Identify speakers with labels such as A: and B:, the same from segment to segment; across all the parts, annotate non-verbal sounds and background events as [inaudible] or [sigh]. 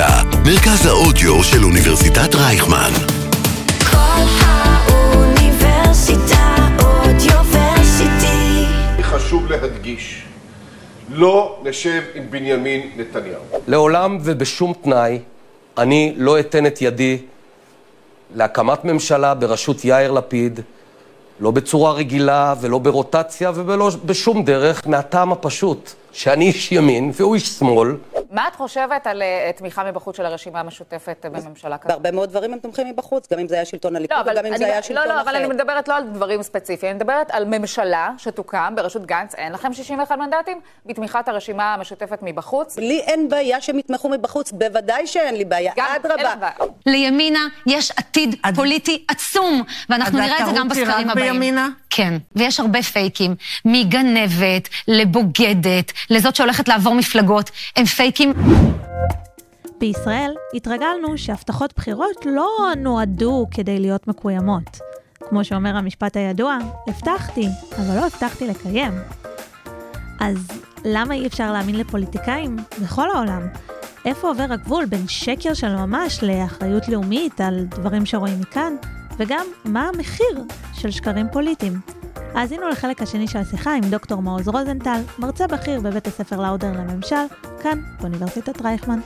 A: האוניברסיטה, מרכז האודיו של אוניברסיטת רייכמן.
B: כל האוניברסיטה אודיוורסיטי.
C: חשוב להדגיש, לא נשב עם בנימין נתניהו.
D: לעולם ובשום תנאי אני לא אתן את ידי להקמת ממשלה בראשות יאיר לפיד, לא בצורה רגילה ולא ברוטציה ולא בשום דרך, מהטעם הפשוט שאני איש ימין והוא איש שמאל.
E: מה את חושבת על אה, תמיכה מבחוץ של הרשימה המשותפת אה, בממשלה כזאת?
F: בהרבה מאוד דברים הם תומכים מבחוץ, גם אם זה היה שלטון הליכוד
E: לא, אבל
F: וגם אם
E: אני-
F: זה היה
E: לא,
F: שלטון
E: לא,
F: אחר.
E: אבל אני מדברת לא על דברים ספציפיים, אני מדברת על ממשלה שתוקם בראשות גנץ, אין לכם 61 מנדטים, בתמיכת הרשימה המשותפת מבחוץ.
F: לי אין בעיה שהם יתמכו מבחוץ, בוודאי שאין לי בעיה, אדרבה.
G: לימינה יש עתיד פוליטי עצום, ואנחנו נראה את זה גם בסקרים הבאים.
H: בימינה?
G: כן, ויש הרבה פייקים, מגנבת לבוגדת, לזאת שהולכת לעבור מפלגות, הם פייקים.
I: בישראל התרגלנו שהבטחות בחירות לא נועדו כדי להיות מקוימות. כמו שאומר המשפט הידוע, הבטחתי, אבל לא הבטחתי לקיים. אז למה אי אפשר להאמין לפוליטיקאים בכל העולם? איפה עובר הגבול בין שקר של ממש לאחריות לאומית על דברים שרואים מכאן? וגם, מה המחיר של שקרים פוליטיים? האזינו לחלק השני של השיחה עם דוקטור מעוז רוזנטל, מרצה בכיר בבית הספר לאודר לממשל, כאן, באוניברסיטת רייכמן.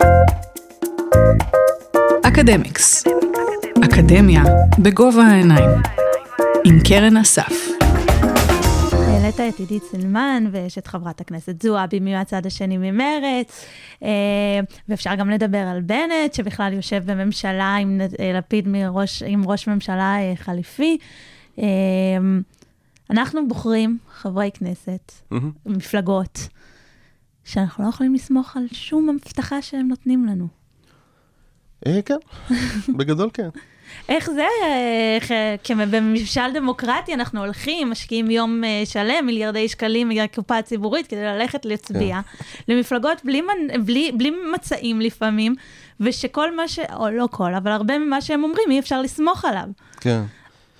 J: אקדמיקס. אקדמיה בגובה העיניים. עם קרן אסף.
I: העלית את עידית סילמן ויש את חברת הכנסת זועבי מהצד השני ממרץ, אה, ואפשר גם לדבר על בנט, שבכלל יושב בממשלה עם אה, לפיד מראש, עם ראש ממשלה אה, חליפי. אנחנו בוחרים חברי כנסת, מפלגות, שאנחנו לא יכולים לסמוך על שום הבטחה שהם נותנים לנו.
K: אה, כן, [laughs] בגדול כן.
I: איך זה, איך, בממשל דמוקרטי אנחנו הולכים, משקיעים יום אה, שלם, מיליארדי שקלים מהקופה הציבורית כדי ללכת להצביע, למפלגות בלי, בלי, בלי מצעים לפעמים, ושכל מה ש... או לא כל, אבל הרבה ממה שהם אומרים אי אפשר לסמוך עליו.
K: כן.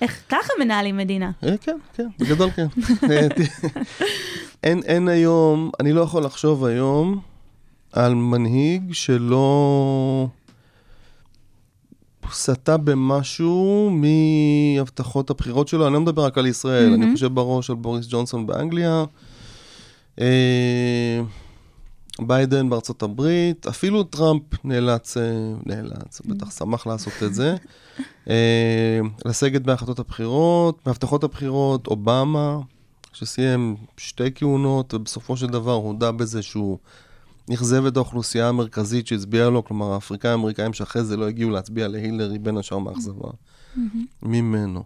I: איך ככה מנהלים מדינה?
K: אה, כן, כן, בגדול כן. [laughs] אין, אין היום, אני לא יכול לחשוב היום על מנהיג שלא סטה במשהו מהבטחות הבחירות שלו. אני לא מדבר רק על ישראל, אני חושב בראש על בוריס ג'ונסון באנגליה, אה, ביידן בארצות הברית, אפילו טראמפ נאלץ, אה, נאלץ, הוא בטח שמח לעשות את זה. אה, לסגת בהחלטות הבחירות, מהבטחות הבחירות, אובמה, שסיים שתי כהונות, ובסופו של דבר הודה בזה שהוא אכזב את האוכלוסייה המרכזית שהצביעה לו, כלומר האפריקאים האמריקאים שאחרי זה לא הגיעו להצביע להילרי, בין השאר מאכזבה ממנו.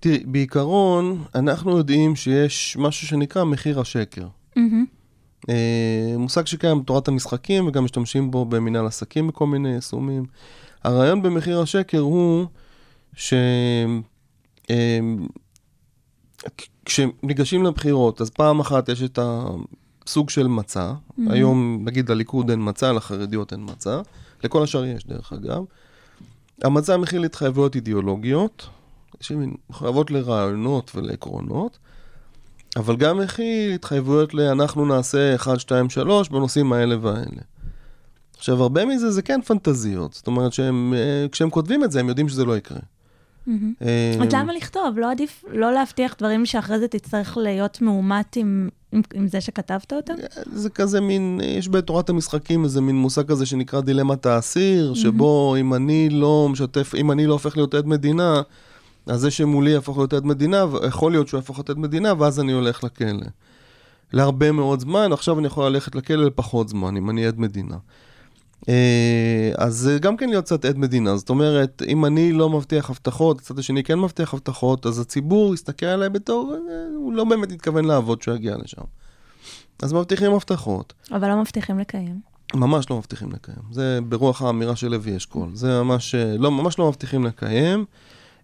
K: תראי, בעיקרון, אנחנו יודעים שיש משהו שנקרא מחיר השקר. אה, מושג שקיים בתורת המשחקים וגם משתמשים בו במנהל עסקים בכל מיני יישומים. הרעיון במחיר השקר הוא ש... אה, כשניגשים לבחירות, אז פעם אחת יש את הסוג של מצע, היום נגיד לליכוד אין מצע, לחרדיות אין מצע, לכל השאר יש דרך אגב. המצע מכיל התחייבויות אידיאולוגיות, שמחויבות לרעיונות ולעקרונות, אבל גם מכיל התחייבויות ל"אנחנו נעשה 1, 2, 3" בנושאים האלה והאלה. עכשיו, הרבה מזה זה כן פנטזיות, זאת אומרת שהם, אה, כשהם כותבים את זה, הם יודעים שזה לא יקרה. אה,
I: אז למה לכתוב? לא עדיף לא להבטיח דברים שאחרי זה תצטרך להיות מאומת עם, עם, עם זה שכתבת אותם?
K: זה כזה מין, יש בתורת המשחקים איזה מין מושג כזה שנקרא דילמת האסיר, שבו אם אני לא משתף, אם אני לא הופך להיות עד מדינה, אז זה שמולי יהפוך להיות עד מדינה, יכול להיות שהוא יהפוך להיות עד מדינה, ואז אני הולך לכלא. להרבה מאוד זמן, עכשיו אני יכול ללכת לכלא לפחות זמן, אם אני עד מדינה. אה, אז זה גם כן להיות קצת עד מדינה, זאת אומרת, אם אני לא מבטיח הבטחות, הצד השני כן מבטיח הבטחות, אז הציבור יסתכל עליי בתור, אה, הוא לא באמת התכוון לעבוד כשהוא יגיע לשם. אז מבטיחים הבטחות,
I: אבל לא מבטיחים לקיים.
K: ממש לא מבטיחים לקיים. זה ברוח האמירה של לוי אשכול. זה ממש, אה, לא, ממש לא מבטיחים לקיים.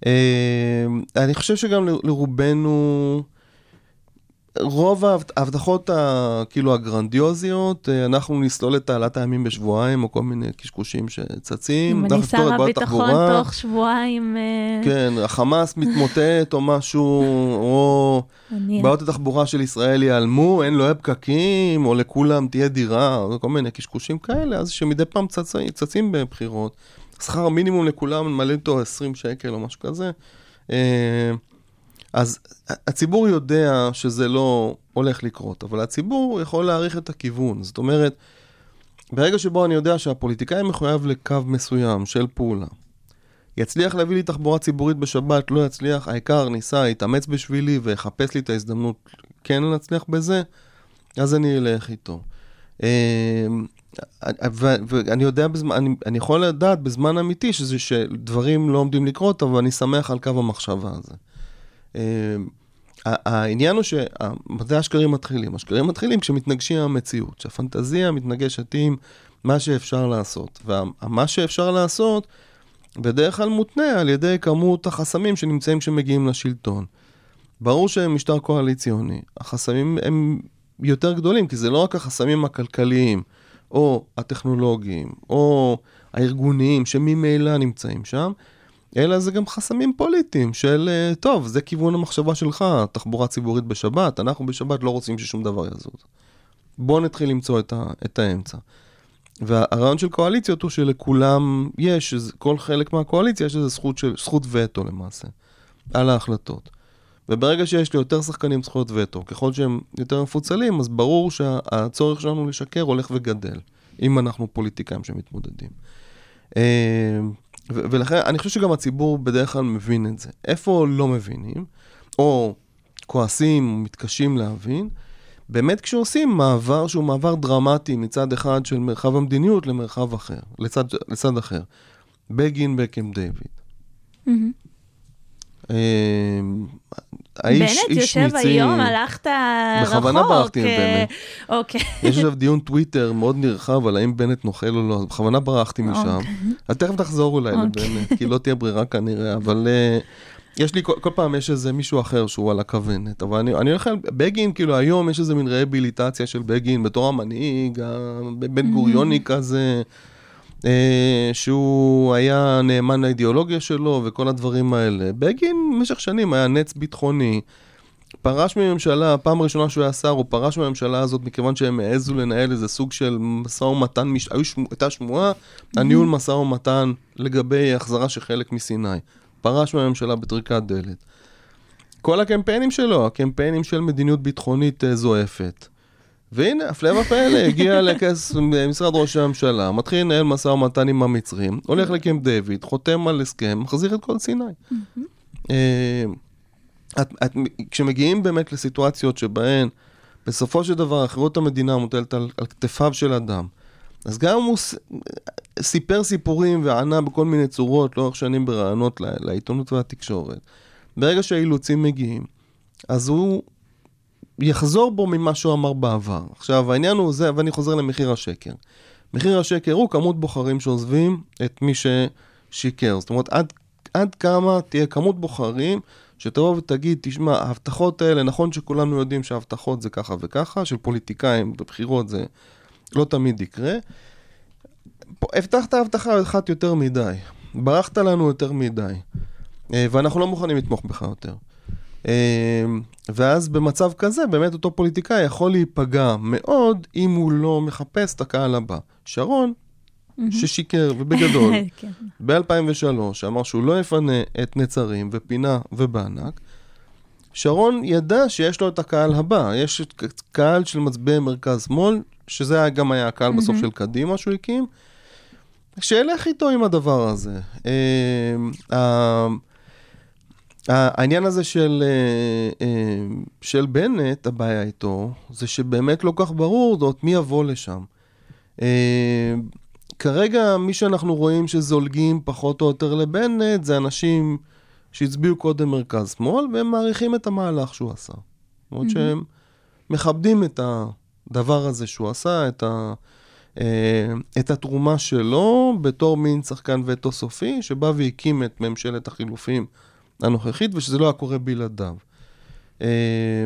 K: אה, אני חושב שגם לרובנו, רוב ההבט- ההבטחות כאילו הגרנדיוזיות, אה, אנחנו נסלול את תעלת הימים בשבועיים, או כל מיני קשקושים שצצים.
I: אם אני שר הביטחון. תוך שבועיים, אה,
K: כן, החמאס מתמוטט או משהו, או בעיות התחבורה של ישראל ייעלמו, אין יהיה פקקים, או לכולם תהיה דירה, או כל מיני קשקושים כאלה, אז שמדי פעם צצים, צצים בבחירות. שכר המינימום לכולם, מלא איתו 20 שקל או משהו כזה. אז הציבור יודע שזה לא הולך לקרות, אבל הציבור יכול להעריך את הכיוון. זאת אומרת, ברגע שבו אני יודע שהפוליטיקאי מחויב לקו מסוים של פעולה, יצליח להביא לי תחבורה ציבורית בשבת, לא יצליח, העיקר ניסה, יתאמץ בשבילי ויחפש לי את ההזדמנות כן להצליח בזה, אז אני אלך איתו. אה, ואני יודע, בזמן, אני, אני יכול לדעת בזמן אמיתי שזה שדברים לא עומדים לקרות, אבל אני שמח על קו המחשבה הזה. אה, העניין הוא שמתי השקרים מתחילים? השקרים מתחילים כשמתנגשים עם המציאות, שהפנטזיה מתנגשת עם מה שאפשר לעשות. ומה שאפשר לעשות, בדרך כלל מותנה על ידי כמות החסמים שנמצאים כשמגיעים לשלטון. ברור שמשטר קואליציוני, החסמים הם יותר גדולים, כי זה לא רק החסמים הכלכליים, או הטכנולוגיים, או הארגוניים, שממילא נמצאים שם, אלא זה גם חסמים פוליטיים של, אה, טוב, זה כיוון המחשבה שלך, תחבורה ציבורית בשבת, אנחנו בשבת לא רוצים ששום דבר יזוז. בואו נתחיל למצוא את, ה, את האמצע. והרעיון של קואליציות הוא שלכולם יש, כל חלק מהקואליציה יש איזו זכות, של, זכות וטו למעשה, על ההחלטות. וברגע שיש לי יותר שחקנים זכויות וטו, ככל שהם יותר מפוצלים, אז ברור שהצורך שלנו לשקר הולך וגדל, אם אנחנו פוליטיקאים שמתמודדים. אה, ולכן אני חושב שגם הציבור בדרך כלל מבין את זה. איפה לא מבינים, או כועסים, מתקשים להבין, באמת כשעושים מעבר שהוא מעבר דרמטי מצד אחד של מרחב המדיניות למרחב אחר, לצד, לצד אחר. בגין בקם דיוויד. אה,
I: האיש בנט יושב היום, הלכת רחוק.
K: בכוונה ברחתי עם
I: אה,
K: בנט.
I: אוקיי.
K: יש עכשיו דיון טוויטר מאוד נרחב על האם בנט נוכל או לא, אז בכוונה ברחתי משם.
I: אוקיי.
K: אז תכף תחזור אולי לבנט, כי לא תהיה ברירה כנראה, אבל אה, יש לי, כל, כל פעם יש איזה מישהו אחר שהוא על הכוונת, אבל אני, אני הולך על בגין, כאילו היום יש איזה מין רהביליטציה של בגין בתור המנהיג, הבן גוריוני כזה. אה, שהוא היה נאמן לאידיאולוגיה שלו וכל הדברים האלה. בגין במשך שנים היה נץ ביטחוני, פרש מממשלה, הפעם הראשונה שהוא היה שר, הוא פרש מהממשלה הזאת מכיוון שהם העזו לנהל איזה סוג של משא ומתן. הייתה שמועה, הניהול משא ומתן לגבי החזרה של חלק מסיני. פרש מהממשלה בטריקת דלת. כל הקמפיינים שלו, הקמפיינים של מדיניות ביטחונית אה, זועפת. והנה, הפלא ופלא, הגיע [laughs] לכס משרד ראש הממשלה, מתחיל לנהל משא ומתן עם המצרים, הולך לקמפ דיוויד, חותם על הסכם, מחזיר את כל סיני. אה, את, את, כשמגיעים באמת לסיטואציות שבהן בסופו של דבר אחריות המדינה מוטלת על, על כתפיו של אדם, אז גם הוא ס, סיפר סיפורים וענה בכל מיני צורות לאורך שנים ברעיונות לעיתונות והתקשורת. ברגע שהאילוצים מגיעים, אז הוא יחזור בו ממה שהוא אמר בעבר. עכשיו, העניין הוא זה, ואני חוזר למחיר השקר. מחיר השקר הוא כמות בוחרים שעוזבים את מי ששיקר. זאת אומרת, עד, עד כמה תהיה כמות בוחרים שתבוא ותגיד, תשמע, ההבטחות האלה, נכון שכולנו יודעים שההבטחות זה ככה וככה, של פוליטיקאים בבחירות זה לא תמיד יקרה. הבטחת הבטחה אחת יותר מדי, ברחת לנו יותר מדי, אה, ואנחנו לא מוכנים לתמוך בך יותר. אה, ואז במצב כזה, באמת אותו פוליטיקאי יכול להיפגע מאוד אם הוא לא מחפש את הקהל הבא. שרון, ששיקר, ובגדול, [laughs]
I: כן.
K: ב-2003, אמר שהוא לא יפנה את נצרים ופינה ובענק, שרון ידע שיש לו את הקהל הבא, יש את קהל של מצביעי מרכז-שמאל, שזה גם היה הקהל בסוף של קדימה שהוא הקים, שילך איתו עם הדבר הזה. העניין הזה של, אה, אה, של בנט, הבעיה איתו, זה שבאמת לא כך ברור זאת מי יבוא לשם. אה, כרגע מי שאנחנו רואים שזולגים פחות או יותר לבנט, זה אנשים שהצביעו קודם מרכז-שמאל, והם מעריכים את המהלך שהוא עשה. זאת אומרת שהם מכבדים את הדבר הזה שהוא עשה, את, ה, את התרומה שלו בתור מין שחקן וטו סופי, שבא והקים את ממשלת החילופים. הנוכחית, ושזה לא היה קורה בלעדיו. אה,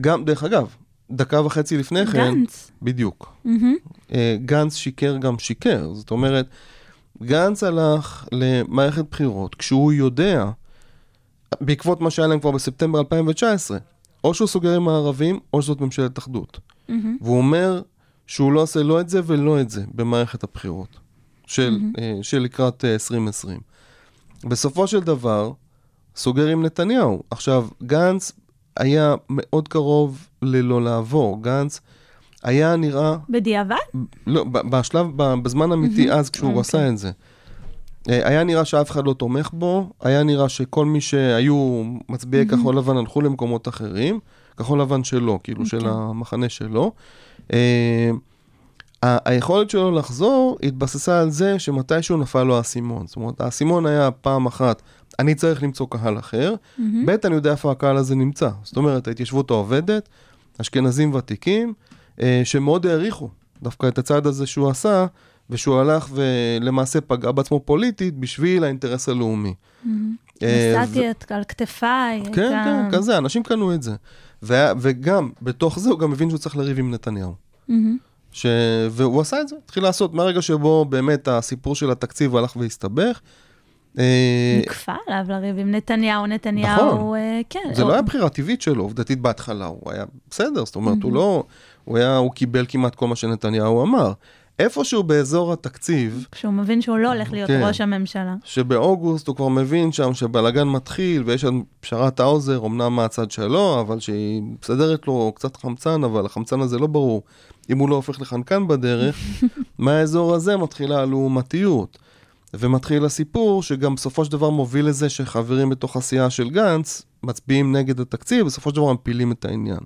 K: גם, דרך אגב, דקה וחצי לפני כן...
I: גנץ.
K: בדיוק.
I: Mm-hmm.
K: גנץ שיקר גם שיקר. זאת אומרת, גנץ הלך למערכת בחירות כשהוא יודע, בעקבות מה שהיה להם כבר בספטמבר 2019, או שהוא סוגר עם הערבים, או שזאת ממשלת אחדות. והוא אומר שהוא לא עושה לא את זה ולא את זה במערכת הבחירות של, אה, של לקראת אה, 2020. בסופו של דבר, סוגר עם נתניהו. עכשיו, גנץ היה מאוד קרוב ללא לעבור. גנץ היה נראה,
I: בדיעבד?
K: לא, בשלב, בזמן אמיתי. אז כשהוא
I: אוקיי.
K: עשה את זה. אה, היה נראה שאף אחד לא תומך בו, היה נראה שכל מי שהיו מצביעי כחול לבן הלכו למקומות אחרים, כחול לבן שלו, כאילו של
I: אוקיי.
K: המחנה שלו. אה, היכולת שלו לחזור התבססה על זה שמתישהו נפל לו האסימון. זאת אומרת, האסימון היה פעם אחת, אני צריך למצוא קהל אחר, ב', אני יודע איפה הקהל הזה נמצא. זאת אומרת, ההתיישבות העובדת, אשכנזים ותיקים, אה, שמאוד העריכו דווקא את הצעד הזה שהוא עשה, ושהוא הלך ולמעשה פגע בעצמו פוליטית בשביל האינטרס הלאומי. אה,
I: נסעתי על כתפיי.
K: כן, כן, כזה, אנשים קנו את זה. וגם, בתוך זה הוא גם הבין שהוא צריך לריב עם נתניהו. ש... והוא עשה את זה, התחיל לעשות, מהרגע שבו באמת הסיפור של התקציב הלך והסתבך. אה,
I: נכפה עליו לריב עם נתניהו, נתניהו,
K: נכון.
I: אה, כן.
K: זה לא היה בחירה טבעית שלו, עובדתית בהתחלה, הוא היה בסדר, זאת אומרת, הוא לא, הוא היה, הוא קיבל כמעט כל מה שנתניהו אמר. איפשהו באזור התקציב,
I: כשהוא מבין שהוא לא הולך להיות
K: כן.
I: ראש הממשלה.
K: שבאוגוסט הוא כבר מבין שם שבלאגן מתחיל, ויש שם פשרת האוזר, אמנם מהצד שלו, אבל שהיא מסדרת לו קצת חמצן, אבל החמצן הזה לא ברור. אם הוא לא הופך לחנקן בדרך, [laughs] מהאזור הזה מתחילה הלעומתיות. ומתחיל הסיפור שגם בסופו של דבר מוביל לזה שחברים בתוך הסיעה של גנץ מצביעים נגד התקציב, בסופו של דבר מפילים את העניין.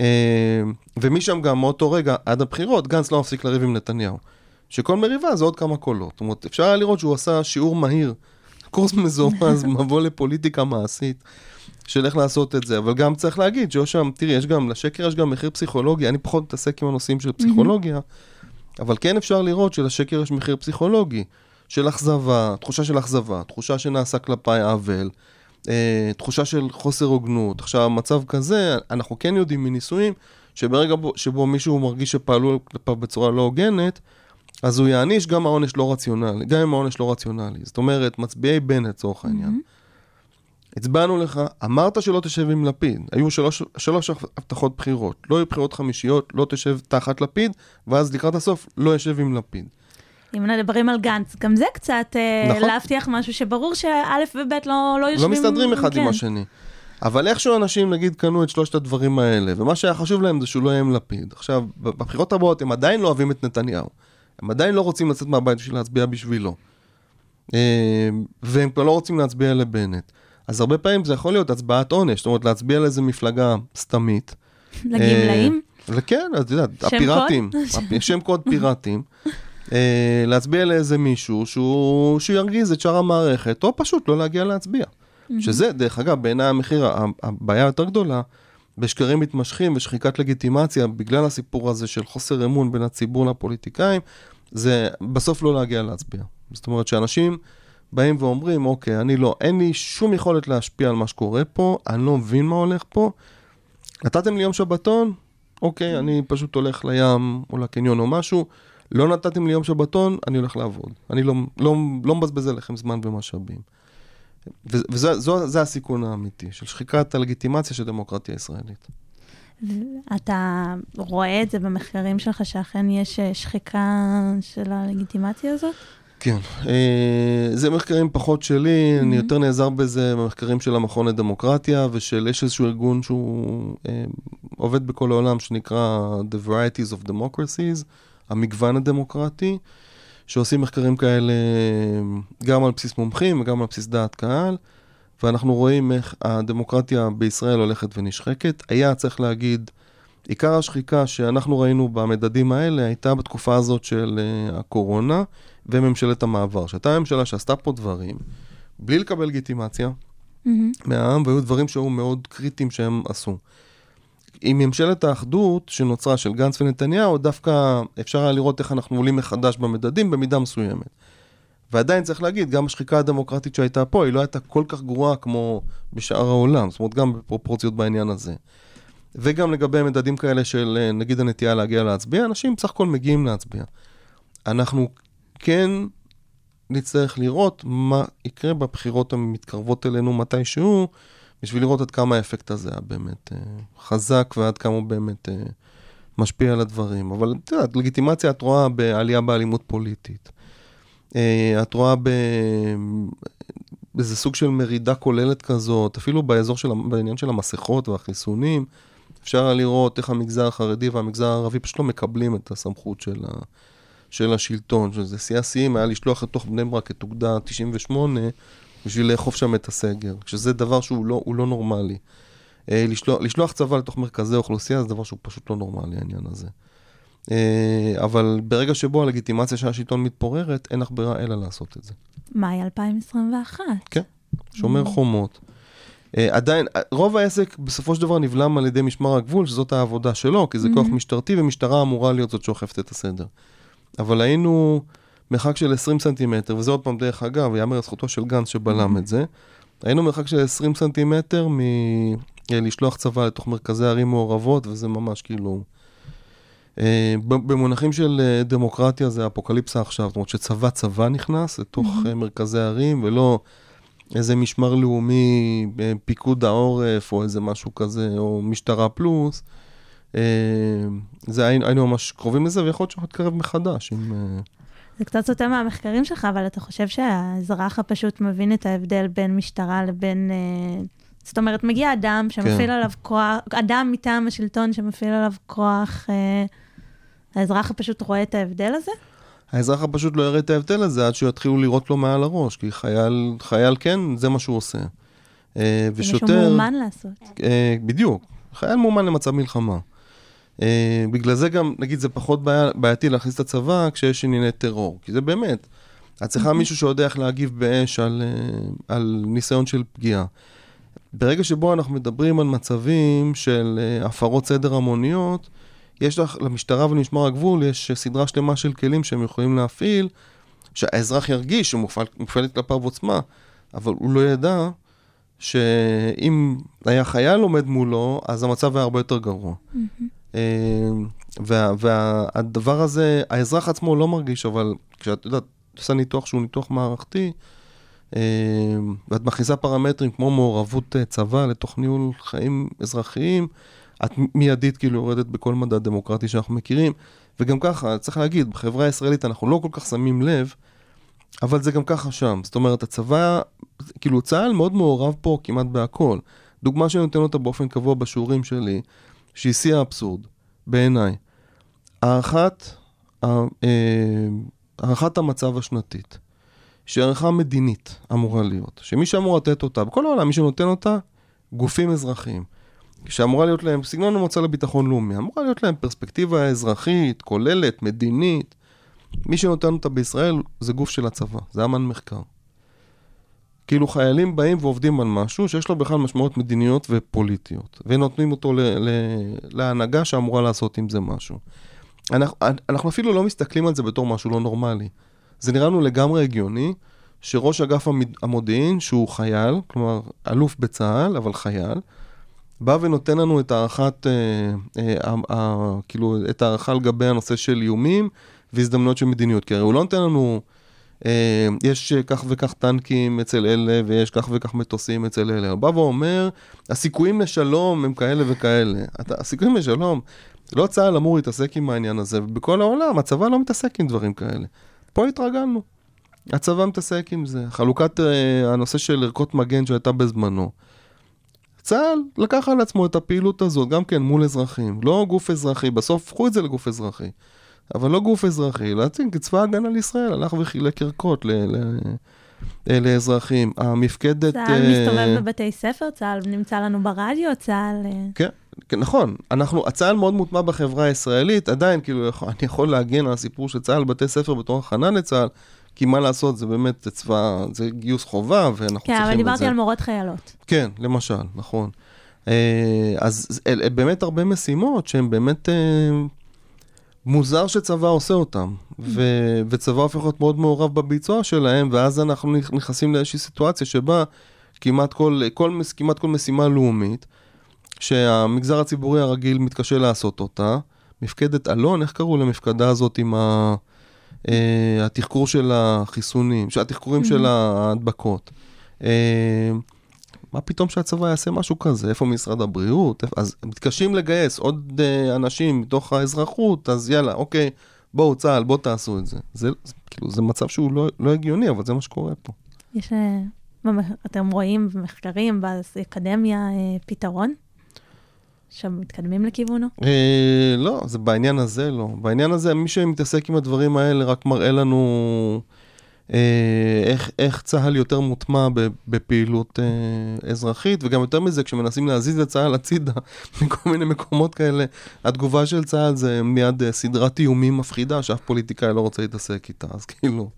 K: אה, ומשם גם מאותו רגע, עד הבחירות, גנץ לא מפסיק לריב עם נתניהו. שכל מריבה זה עוד כמה קולות. זאת אומרת, אפשר היה לראות שהוא עשה שיעור מהיר, קורס מזורז, [laughs] מבוא לפוליטיקה מעשית, של איך לעשות את זה. אבל גם צריך להגיד שיש שם, תראי, יש גם, לשקר יש גם מחיר פסיכולוגי, אני פחות מתעסק עם הנושאים של פסיכולוגיה, אבל כן אפשר לראות שלשקר יש מחיר פסיכולוגי. של אכזבה, תחושה של אכזבה, תחושה שנעשה כלפיי עוול, אה, תחושה של חוסר הוגנות. עכשיו, מצב כזה, אנחנו כן יודעים מניסויים, שברגע בו, שבו מישהו מרגיש שפעלו כלפיו בצורה לא הוגנת, אז הוא יעניש גם העונש לא רציונלי, גם אם העונש לא רציונלי. זאת אומרת, מצביעי בנט לצורך העניין. הצבענו לך, אמרת שלא תשב עם לפיד. היו שלוש, שלוש הבטחות בחירות. לא יהיו בחירות חמישיות, לא תשב תחת לפיד, ואז לקראת הסוף לא ישב עם לפיד.
I: אם מדברים על גנץ, גם זה קצת אה,
K: נכון.
I: להבטיח משהו שברור שא' וב' לא, לא יושבים...
K: לא מסתדרים אחד עם
I: כן.
K: השני. אבל איכשהו אנשים, נגיד, קנו את שלושת הדברים האלה, ומה שהיה חשוב להם זה שהוא לא יהיה עם לפיד. עכשיו, בבחירות הבאות הם עדיין לא אוהבים את נתניהו. הם עדיין לא רוצים לצאת מהבית בשביל להצביע בשבילו. אה, והם כבר לא רוצים להצביע לבנט. אז הרבה פעמים זה יכול להיות הצבעת עונש, זאת אומרת, להצביע לאיזה מפלגה סתמית.
I: לגמלאים?
K: וכן, את יודעת, הפיראטים. שם קוד פיראטים. [laughs] אה, להצביע לאיזה מישהו שהוא, שהוא ירגיז את שאר המערכת, או פשוט לא להגיע להצביע. שזה, דרך אגב, בעיניי המחיר, הבעיה היותר גדולה, בשקרים מתמשכים ושחיקת לגיטימציה, בגלל הסיפור הזה של חוסר אמון בין הציבור לפוליטיקאים, זה בסוף לא להגיע להצביע. זאת אומרת שאנשים באים ואומרים, אוקיי, אני לא, אין לי שום יכולת להשפיע על מה שקורה פה, אני לא מבין מה הולך פה. נתתם לי יום שבתון? אוקיי, אני פשוט הולך לים או לקניון או משהו. לא נתתם לי יום שבתון, אני הולך לעבוד. אני לא, לא, לא מבזבז עליכם זמן ומשאבים. וזה הסיכון האמיתי, של שחיקת הלגיטימציה של דמוקרטיה ישראלית.
I: אתה רואה את זה במחקרים שלך, שאכן יש אה, שחיקה של הלגיטימציה הזאת?
K: כן, אה, זה מחקרים פחות שלי, אני יותר נעזר בזה במחקרים של המכון לדמוקרטיה ושל, יש איזשהו ארגון שהוא אה, עובד בכל העולם שנקרא The Varieties of Democracies, המגוון הדמוקרטי, שעושים מחקרים כאלה גם על בסיס מומחים וגם על בסיס דעת קהל, ואנחנו רואים איך הדמוקרטיה בישראל הולכת ונשחקת. היה צריך להגיד, עיקר השחיקה שאנחנו ראינו במדדים האלה הייתה בתקופה הזאת של uh, הקורונה וממשלת המעבר, שהייתה ממשלה שעשתה פה דברים בלי לקבל לגיטימציה מהעם, והיו דברים שהיו מאוד קריטיים שהם עשו. עם ממשלת האחדות שנוצרה של גנץ ונתניהו, דווקא אפשר היה לראות איך אנחנו עולים מחדש במדדים במידה מסוימת. ועדיין צריך להגיד, גם השחיקה הדמוקרטית שהייתה פה, היא לא הייתה כל כך גרועה כמו בשאר העולם, זאת אומרת, גם בפרופורציות בעניין הזה. וגם לגבי מדדים כאלה של אה, נגיד הנטייה להגיע להצביע, אנשים בסך הכל מגיעים להצביע. אנחנו כן נצטרך לראות מה יקרה בבחירות המתקרבות אלינו מתישהו, בשביל לראות עד כמה האפקט הזה היה באמת אה, חזק ועד כמה הוא באמת אה, משפיע על הדברים. אבל את יודעת, לגיטימציה את רואה בעלייה באלימות פוליטית. אה, את רואה. באיזה סוג של מרידה כוללת כזאת, אפילו באזור של, בעניין של המסכות והחיסונים, אפשר לראות איך המגזר החרדי והמגזר הערבי פשוט לא מקבלים את הסמכות של, ה... של השלטון, שזה שיא השיאים היה לשלוח לתוך בני ברק את אוגדה 98 בשביל לאכוף שם את הסגר, שזה דבר שהוא לא, לא נורמלי. אה, לשלוח, לשלוח צבא לתוך מרכזי אוכלוסייה זה דבר שהוא פשוט לא נורמלי, העניין הזה. אה, אבל ברגע שבו הלגיטימציה של השלטון מתפוררת, אין לך ברירה אלא לעשות את זה.
I: מאי 2021.
K: כן, שומר חומות. אה, עדיין, אה, רוב העסק בסופו של דבר נבלם על ידי משמר הגבול, שזאת העבודה שלו, כי זה כוח משטרתי ומשטרה אמורה להיות זאת שאוכפת את הסדר. אבל היינו מרחק של 20 סנטימטר, וזה עוד פעם דרך אגב, יאמר לזכותו של גנץ שבלם את זה, היינו מרחק של 20 סנטימטר מלשלוח צבא לתוך מרכזי ערים מעורבות, וזה ממש כאילו... אה, במונחים של אה, דמוקרטיה זה אפוקליפסה עכשיו, זאת אומרת שצבא צבא נכנס לתוך אה, מרכזי ערים, ולא איזה משמר לאומי, פיקוד העורף, או איזה משהו כזה, או משטרה פלוס. זה היינו, היינו ממש קרובים לזה, ויכול להיות שאנחנו נתקרב מחדש. עם,
I: זה קצת סוטה מהמחקרים שלך, אבל אתה חושב שהאזרח הפשוט מבין את ההבדל בין משטרה לבין... אה, זאת אומרת, מגיע אדם שמפעיל
K: כן.
I: עליו כוח, אדם מטעם השלטון שמפעיל עליו כוח, אה, האזרח הפשוט רואה את ההבדל הזה?
K: האזרח הפשוט לא יראה את ההבדל הזה עד שיתחילו לירות לו מעל הראש, כי חייל, חייל כן, זה מה שהוא עושה. אה,
I: זה משהו
K: ושוטר...
I: מאומן לעשות.
K: אה, בדיוק, חייל מאומן למצב מלחמה. אה, בגלל זה גם, נגיד, זה פחות בעיה, בעייתי להכניס את הצבא כשיש ענייני טרור, כי זה באמת, את צריכה מישהו שיודע איך להגיב באש על, אה, על ניסיון של פגיעה. ברגע שבו אנחנו מדברים על מצבים של אה, הפרות סדר המוניות, יש לך, למשטרה ולמשמר הגבול, יש סדרה שלמה של כלים שהם יכולים להפעיל, שהאזרח ירגיש שמופעלת כלפיו עוצמה, אבל הוא לא ידע שאם היה חייל עומד מולו, אז המצב היה הרבה יותר גרוע. אה, וה- והדבר הזה, האזרח עצמו לא מרגיש, אבל כשאת יודעת, עושה ניתוח שהוא ניתוח מערכתי, אה, ואת מכניסה פרמטרים כמו מעורבות אה, צבא לתוך ניהול חיים אזרחיים, את מיידית כאילו יורדת בכל מדד דמוקרטי שאנחנו מכירים. וגם ככה, צריך להגיד, בחברה הישראלית אנחנו לא כל כך שמים לב, אבל זה גם ככה שם. זאת אומרת, הצבא, כאילו צה"ל מאוד מעורב פה כמעט בהכל. דוגמה שאני נותן אותה באופן קבוע בשיעורים שלי, שהיא שיא האבסורד, בעיניי. הערכת, אה, הערכת המצב השנתית, שהיא הערכה מדינית אמורה להיות, שמי שאמור לתת אותה, בכל העולם מי שנותן אותה, גופים אזרחיים. שאמורה להיות להם, סגנון המועצה לביטחון לאומי, אמורה להיות להם פרספקטיבה אזרחית, כוללת, מדינית. מי שנותן אותה בישראל זה גוף של הצבא, זה אמן מחקר. כאילו חיילים באים ועובדים על משהו שיש לו בכלל משמעויות מדיניות ופוליטיות, ונותנים אותו ל- ל- להנהגה שאמורה לעשות עם זה משהו. אנחנו, אנחנו אפילו לא מסתכלים על זה בתור משהו לא נורמלי. זה נראה לנו לגמרי הגיוני שראש אגף המודיעין, שהוא חייל, כלומר אלוף בצה"ל, אבל חייל, בא ונותן לנו את הערכת, אה, אה, אה, כאילו, את הערכה לגבי הנושא של איומים והזדמנויות של מדיניות. כי הרי הוא לא נותן לנו, יש אה, כך וכך טנקים אצל אלה, ויש כך וכך מטוסים אצל אלה. הוא בא ואומר, הסיכויים לשלום הם כאלה וכאלה. אתה, הסיכויים לשלום, לא צה"ל אמור להתעסק עם העניין הזה, ובכל העולם הצבא לא מתעסק עם דברים כאלה. פה התרגלנו. הצבא מתעסק עם זה. חלוקת אה, הנושא של ערכות מגן שהייתה בזמנו. צה"ל לקח על עצמו את הפעילות הזאת, גם כן מול אזרחים. לא גוף אזרחי, בסוף הפכו את זה לגוף אזרחי. אבל לא גוף אזרחי, להציג צבא ההגנה לישראל, הלך וחילק ערכות ל- ל- אה, לאזרחים. המפקדת...
I: צה"ל
K: אה,
I: מסתובב בבתי ספר, צה"ל נמצא לנו ברדיו, צה"ל... אה,
K: כן, כן, נכון. אנחנו, הצה"ל מאוד מוטמע בחברה הישראלית, עדיין, כאילו, [laughs] אני יכול להגן על הסיפור של צה"ל בתי ספר בתור הכנה לצה"ל, כי מה לעשות, זה באמת צבא, זה גיוס חובה, ואנחנו
I: כן,
K: צריכים
I: אבל
K: את זה.
I: דיברתי על מורות חיילות.
K: כן, למשל, נכון. אה, אז אלה באמת הרבה משימות שהן באמת אה, מוזר שצבא עושה אותן, ו- וצבא הופך להיות מאוד מעורב בביצוע שלהם, ואז אנחנו נכ- נכנסים לאיזושהי סיטואציה שבה כמעט כל, כל, כמעט כל משימה לאומית, שהמגזר הציבורי הרגיל מתקשה לעשות אותה, מפקדת אלון, איך קראו למפקדה הזאת עם ה... אה, התחקור של החיסונים, התחקורים של ההדבקות. אה, מה פתאום שהצבא יעשה משהו כזה? איפה משרד הבריאות? אז מתקשים לגייס עוד אה, אנשים מתוך האזרחות, אז יאללה, אוקיי, בואו צה"ל, בואו תעשו את זה. זה, זה כאילו, זה מצב שהוא לא, לא הגיוני, אבל זה מה שקורה פה.
I: יש, אה, אתם רואים במחקרים, באקדמיה, אה, פתרון? שמתקדמים לכיוונו?
K: אה, לא, זה בעניין הזה לא. בעניין הזה, מי שמתעסק עם הדברים האלה רק מראה לנו איך, איך צה"ל יותר מוטמע בפעילות אה, אזרחית, וגם יותר מזה, כשמנסים להזיז את צה"ל הצידה [laughs] מכל מיני מקומות כאלה, התגובה של צה"ל זה מיד אה, סדרת איומים מפחידה, שאף פוליטיקאי לא רוצה להתעסק איתה, אז כאילו,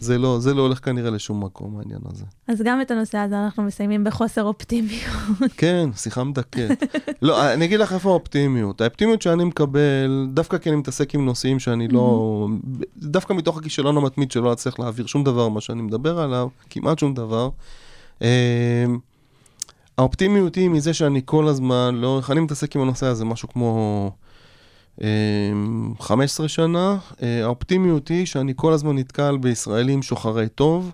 K: זה לא, זה לא הולך כנראה לשום מקום, העניין הזה.
I: אז גם את הנושא הזה אנחנו מסיימים בחוסר אופטימיות. [laughs]
K: כן, שיחה מדכאת. לא, אני אגיד לך איפה האופטימיות. האופטימיות שאני מקבל, דווקא כי אני מתעסק עם נושאים שאני לא... דווקא מתוך הכישלון המתמיד שלא אצליח להעביר שום דבר מה שאני מדבר עליו, כמעט שום דבר. אה, האופטימיות היא מזה שאני כל הזמן, לאורך, אני מתעסק עם הנושא הזה משהו כמו 15 שנה. אה, האופטימיות היא שאני כל הזמן נתקל בישראלים שוחרי טוב.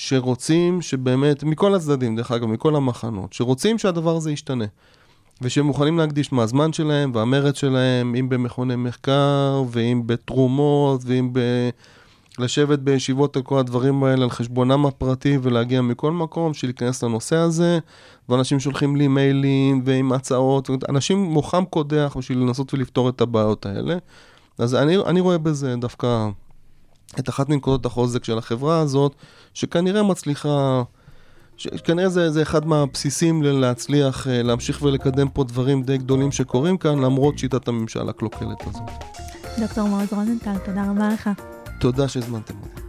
K: שרוצים שבאמת, מכל הצדדים, דרך אגב, מכל המחנות, שרוצים שהדבר הזה ישתנה. ושהם מוכנים להקדיש מהזמן שלהם והמרץ שלהם, אם במכוני מחקר, ואם בתרומות, ואם ב... לשבת בישיבות על כל הדברים האלה על חשבונם הפרטי ולהגיע מכל מקום, שלהיכנס לנושא הזה, ואנשים שולחים לי מיילים ועם הצעות, אנשים מוחם קודח בשביל לנסות ולפתור את הבעיות האלה. אז אני, אני רואה בזה דווקא את אחת מנקודות החוזק של החברה הזאת, שכנראה מצליחה, שכנראה זה, זה אחד מהבסיסים להצליח אה, להמשיך ולקדם פה דברים די גדולים שקורים כאן, למרות שיטת הממשל הקלוקלת הזאת.
I: דוקטור מעוז רוזנטל, תודה רבה לך.
K: תודה שהזמנתם אותי.